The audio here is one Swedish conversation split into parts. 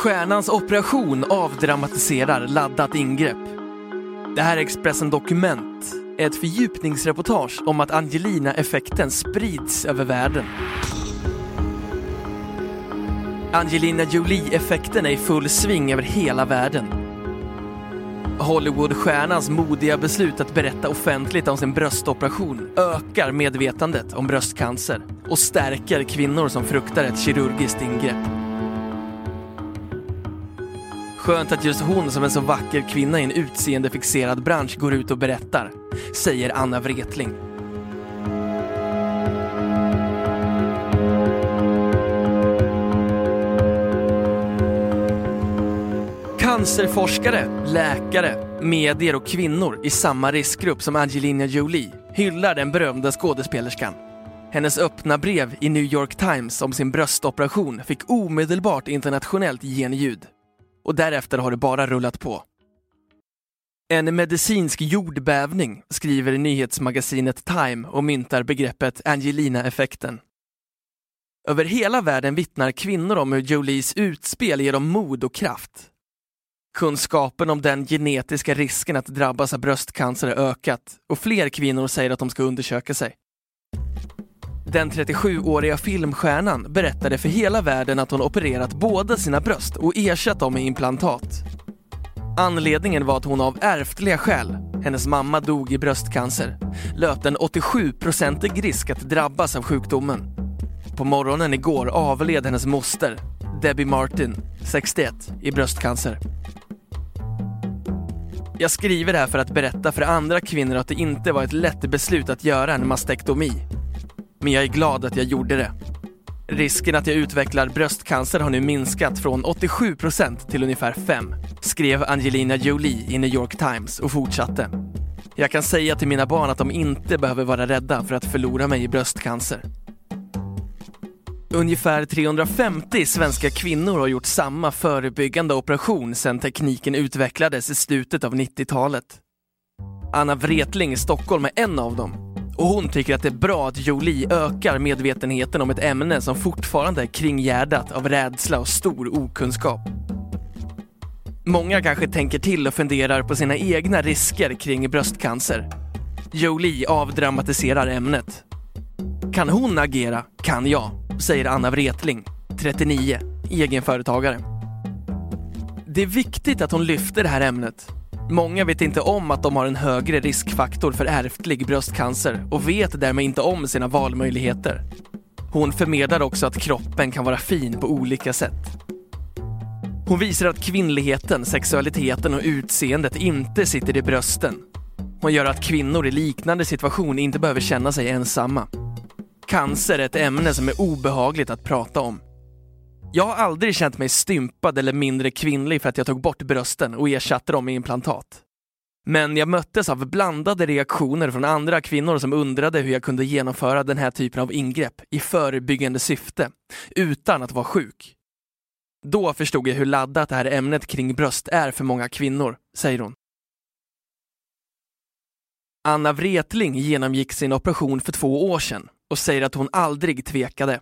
Stjärnans operation avdramatiserar laddat ingrepp. Det här är Expressen Dokument, ett fördjupningsreportage om att Angelina-effekten sprids över världen. Angelina Jolie-effekten är i full sving över hela världen. Hollywoodstjärnans modiga beslut att berätta offentligt om sin bröstoperation ökar medvetandet om bröstcancer och stärker kvinnor som fruktar ett kirurgiskt ingrepp. Skönt att just hon som en så vacker kvinna i en utseendefixerad bransch går ut och berättar, säger Anna Wretling. Cancerforskare, läkare, medier och kvinnor i samma riskgrupp som Angelina Jolie hyllar den berömda skådespelerskan. Hennes öppna brev i New York Times om sin bröstoperation fick omedelbart internationellt genljud. Och därefter har det bara rullat på. En medicinsk jordbävning skriver nyhetsmagasinet Time och myntar begreppet Angelina-effekten. Över hela världen vittnar kvinnor om hur Jolies utspel ger dem mod och kraft. Kunskapen om den genetiska risken att drabbas av bröstcancer har ökat och fler kvinnor säger att de ska undersöka sig. Den 37-åriga filmstjärnan berättade för hela världen att hon opererat båda sina bröst och ersatt dem med implantat. Anledningen var att hon av ärftliga skäl, hennes mamma dog i bröstcancer, löpte en 87-procentig risk att drabbas av sjukdomen. På morgonen igår avled hennes moster, Debbie Martin, 61, i bröstcancer. Jag skriver det här för att berätta för andra kvinnor att det inte var ett lätt beslut att göra en mastektomi. Men jag är glad att jag gjorde det. Risken att jag utvecklar bröstcancer har nu minskat från 87% till ungefär 5, skrev Angelina Jolie i New York Times och fortsatte. Jag kan säga till mina barn att de inte behöver vara rädda för att förlora mig i bröstcancer. Ungefär 350 svenska kvinnor har gjort samma förebyggande operation sedan tekniken utvecklades i slutet av 90-talet. Anna Wretling i Stockholm är en av dem och hon tycker att det är bra att Jolie ökar medvetenheten om ett ämne som fortfarande är kringgärdat av rädsla och stor okunskap. Många kanske tänker till och funderar på sina egna risker kring bröstcancer. Jolie avdramatiserar ämnet. Kan hon agera kan jag, säger Anna Wretling, 39, egenföretagare. Det är viktigt att hon lyfter det här ämnet Många vet inte om att de har en högre riskfaktor för ärftlig bröstcancer och vet därmed inte om sina valmöjligheter. Hon förmedlar också att kroppen kan vara fin på olika sätt. Hon visar att kvinnligheten, sexualiteten och utseendet inte sitter i brösten. Hon gör att kvinnor i liknande situation inte behöver känna sig ensamma. Cancer är ett ämne som är obehagligt att prata om. Jag har aldrig känt mig stympad eller mindre kvinnlig för att jag tog bort brösten och ersatte dem med implantat. Men jag möttes av blandade reaktioner från andra kvinnor som undrade hur jag kunde genomföra den här typen av ingrepp i förebyggande syfte, utan att vara sjuk. Då förstod jag hur laddat det här ämnet kring bröst är för många kvinnor, säger hon. Anna Wretling genomgick sin operation för två år sedan och säger att hon aldrig tvekade.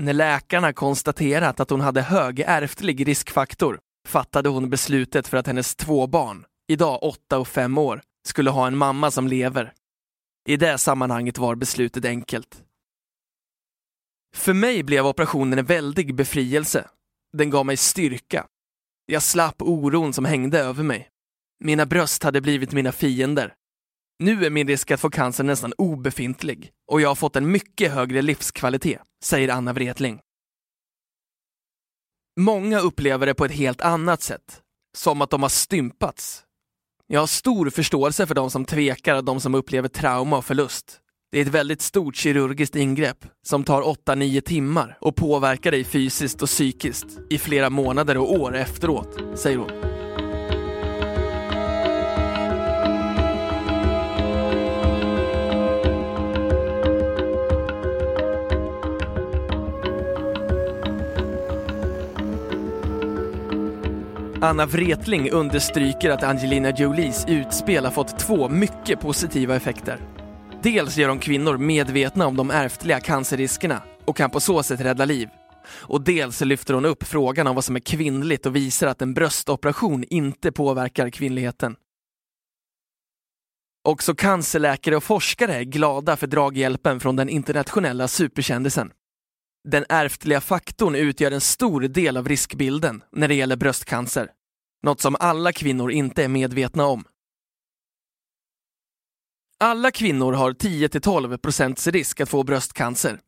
När läkarna konstaterat att hon hade hög ärftlig riskfaktor fattade hon beslutet för att hennes två barn, idag åtta och fem år, skulle ha en mamma som lever. I det sammanhanget var beslutet enkelt. För mig blev operationen en väldig befrielse. Den gav mig styrka. Jag slapp oron som hängde över mig. Mina bröst hade blivit mina fiender. Nu är min risk att få cancer nästan obefintlig och jag har fått en mycket högre livskvalitet, säger Anna Wretling. Många upplever det på ett helt annat sätt, som att de har stympats. Jag har stor förståelse för de som tvekar och de som upplever trauma och förlust. Det är ett väldigt stort kirurgiskt ingrepp som tar 8-9 timmar och påverkar dig fysiskt och psykiskt i flera månader och år efteråt, säger hon. Anna Wretling understryker att Angelina Jolies utspel har fått två mycket positiva effekter. Dels gör de kvinnor medvetna om de ärftliga cancerriskerna och kan på så sätt rädda liv. Och dels lyfter hon upp frågan om vad som är kvinnligt och visar att en bröstoperation inte påverkar kvinnligheten. Också cancerläkare och forskare är glada för draghjälpen från den internationella superkändisen. Den ärftliga faktorn utgör en stor del av riskbilden när det gäller bröstcancer. Något som alla kvinnor inte är medvetna om. Alla kvinnor har 10-12% risk att få bröstcancer.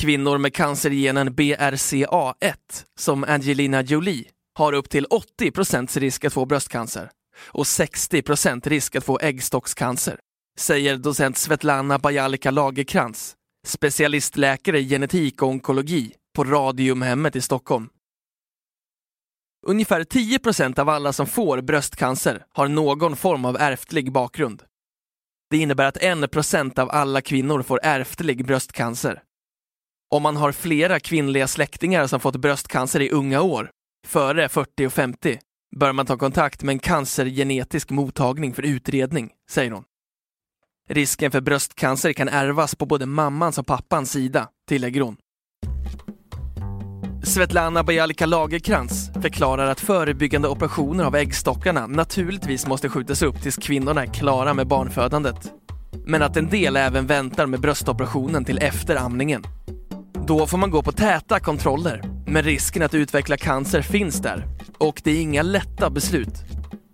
Kvinnor med cancergenen BRCA1, som Angelina Jolie, har upp till 80% risk att få bröstcancer och 60% risk att få äggstockscancer, säger docent Svetlana Bajalika Lagerkrans, specialistläkare i genetik och onkologi på Radiumhemmet i Stockholm. Ungefär 10% av alla som får bröstcancer har någon form av ärftlig bakgrund. Det innebär att 1% av alla kvinnor får ärftlig bröstcancer. Om man har flera kvinnliga släktingar som fått bröstcancer i unga år, före 40 och 50, bör man ta kontakt med en cancergenetisk mottagning för utredning, säger hon. Risken för bröstcancer kan ärvas på både mammans och pappans sida, tillägger hon. Svetlana Bajalika Lagerkrans förklarar att förebyggande operationer av äggstockarna naturligtvis måste skjutas upp tills kvinnorna är klara med barnfödandet. Men att en del även väntar med bröstoperationen till efter amningen. Då får man gå på täta kontroller, men risken att utveckla cancer finns där. Och det är inga lätta beslut.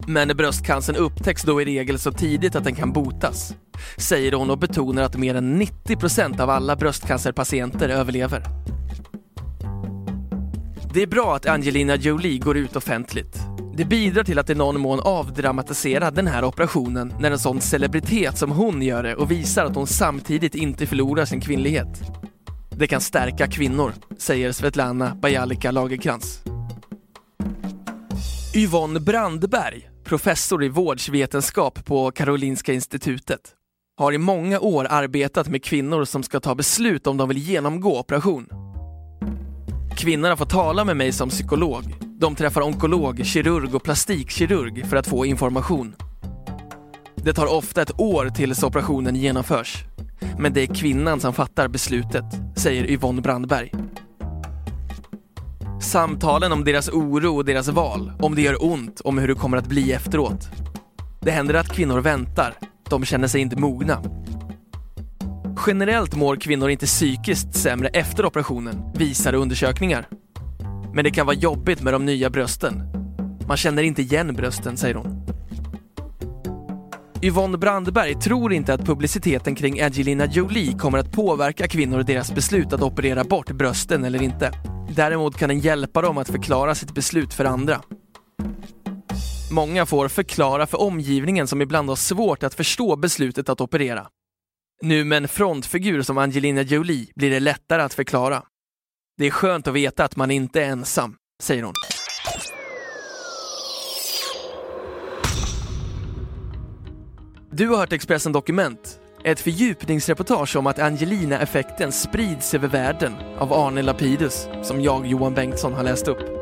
Men bröstcancern upptäcks då i regel så tidigt att den kan botas, säger hon och betonar att mer än 90% av alla bröstcancerpatienter överlever. Det är bra att Angelina Jolie går ut offentligt. Det bidrar till att i någon mån avdramatisera den här operationen när en sån celebritet som hon gör det och visar att hon samtidigt inte förlorar sin kvinnlighet. Det kan stärka kvinnor, säger Svetlana Bajalika Lagerkrans. Yvonne Brandberg, professor i vårdsvetenskap på Karolinska institutet, har i många år arbetat med kvinnor som ska ta beslut om de vill genomgå operation. Kvinnorna får tala med mig som psykolog. De träffar onkolog, kirurg och plastikkirurg för att få information. Det tar ofta ett år tills operationen genomförs. Men det är kvinnan som fattar beslutet, säger Yvonne Brandberg. Samtalen om deras oro och deras val, om det gör ont, om hur det kommer att bli efteråt. Det händer att kvinnor väntar, de känner sig inte mogna. Generellt mår kvinnor inte psykiskt sämre efter operationen, visar undersökningar. Men det kan vara jobbigt med de nya brösten. Man känner inte igen brösten, säger hon. Yvonne Brandberg tror inte att publiciteten kring Angelina Jolie kommer att påverka kvinnor och deras beslut att operera bort brösten eller inte. Däremot kan den hjälpa dem att förklara sitt beslut för andra. Många får förklara för omgivningen som ibland har svårt att förstå beslutet att operera. Nu med en frontfigur som Angelina Jolie blir det lättare att förklara. Det är skönt att veta att man inte är ensam, säger hon. Du har hört Expressen Dokument, ett fördjupningsreportage om att Angelina-effekten sprids över världen av Arne Lapidus, som jag, Johan Bengtsson, har läst upp.